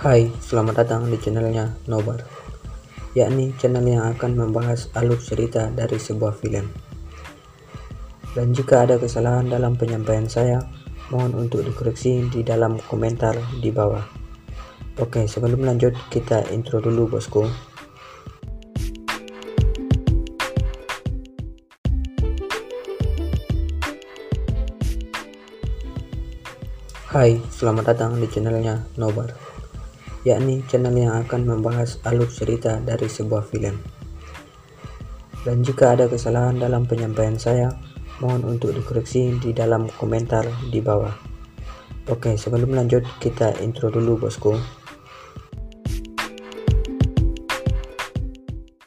Hai, selamat datang di channelnya Nobar, yakni channel yang akan membahas alur cerita dari sebuah film. Dan jika ada kesalahan dalam penyampaian saya, mohon untuk dikoreksi di dalam komentar di bawah. Oke, sebelum lanjut, kita intro dulu bosku. Hai, selamat datang di channelnya Nobar, yakni channel yang akan membahas alur cerita dari sebuah film. Dan jika ada kesalahan dalam penyampaian saya, mohon untuk dikoreksi di dalam komentar di bawah. Oke, sebelum lanjut, kita intro dulu bosku.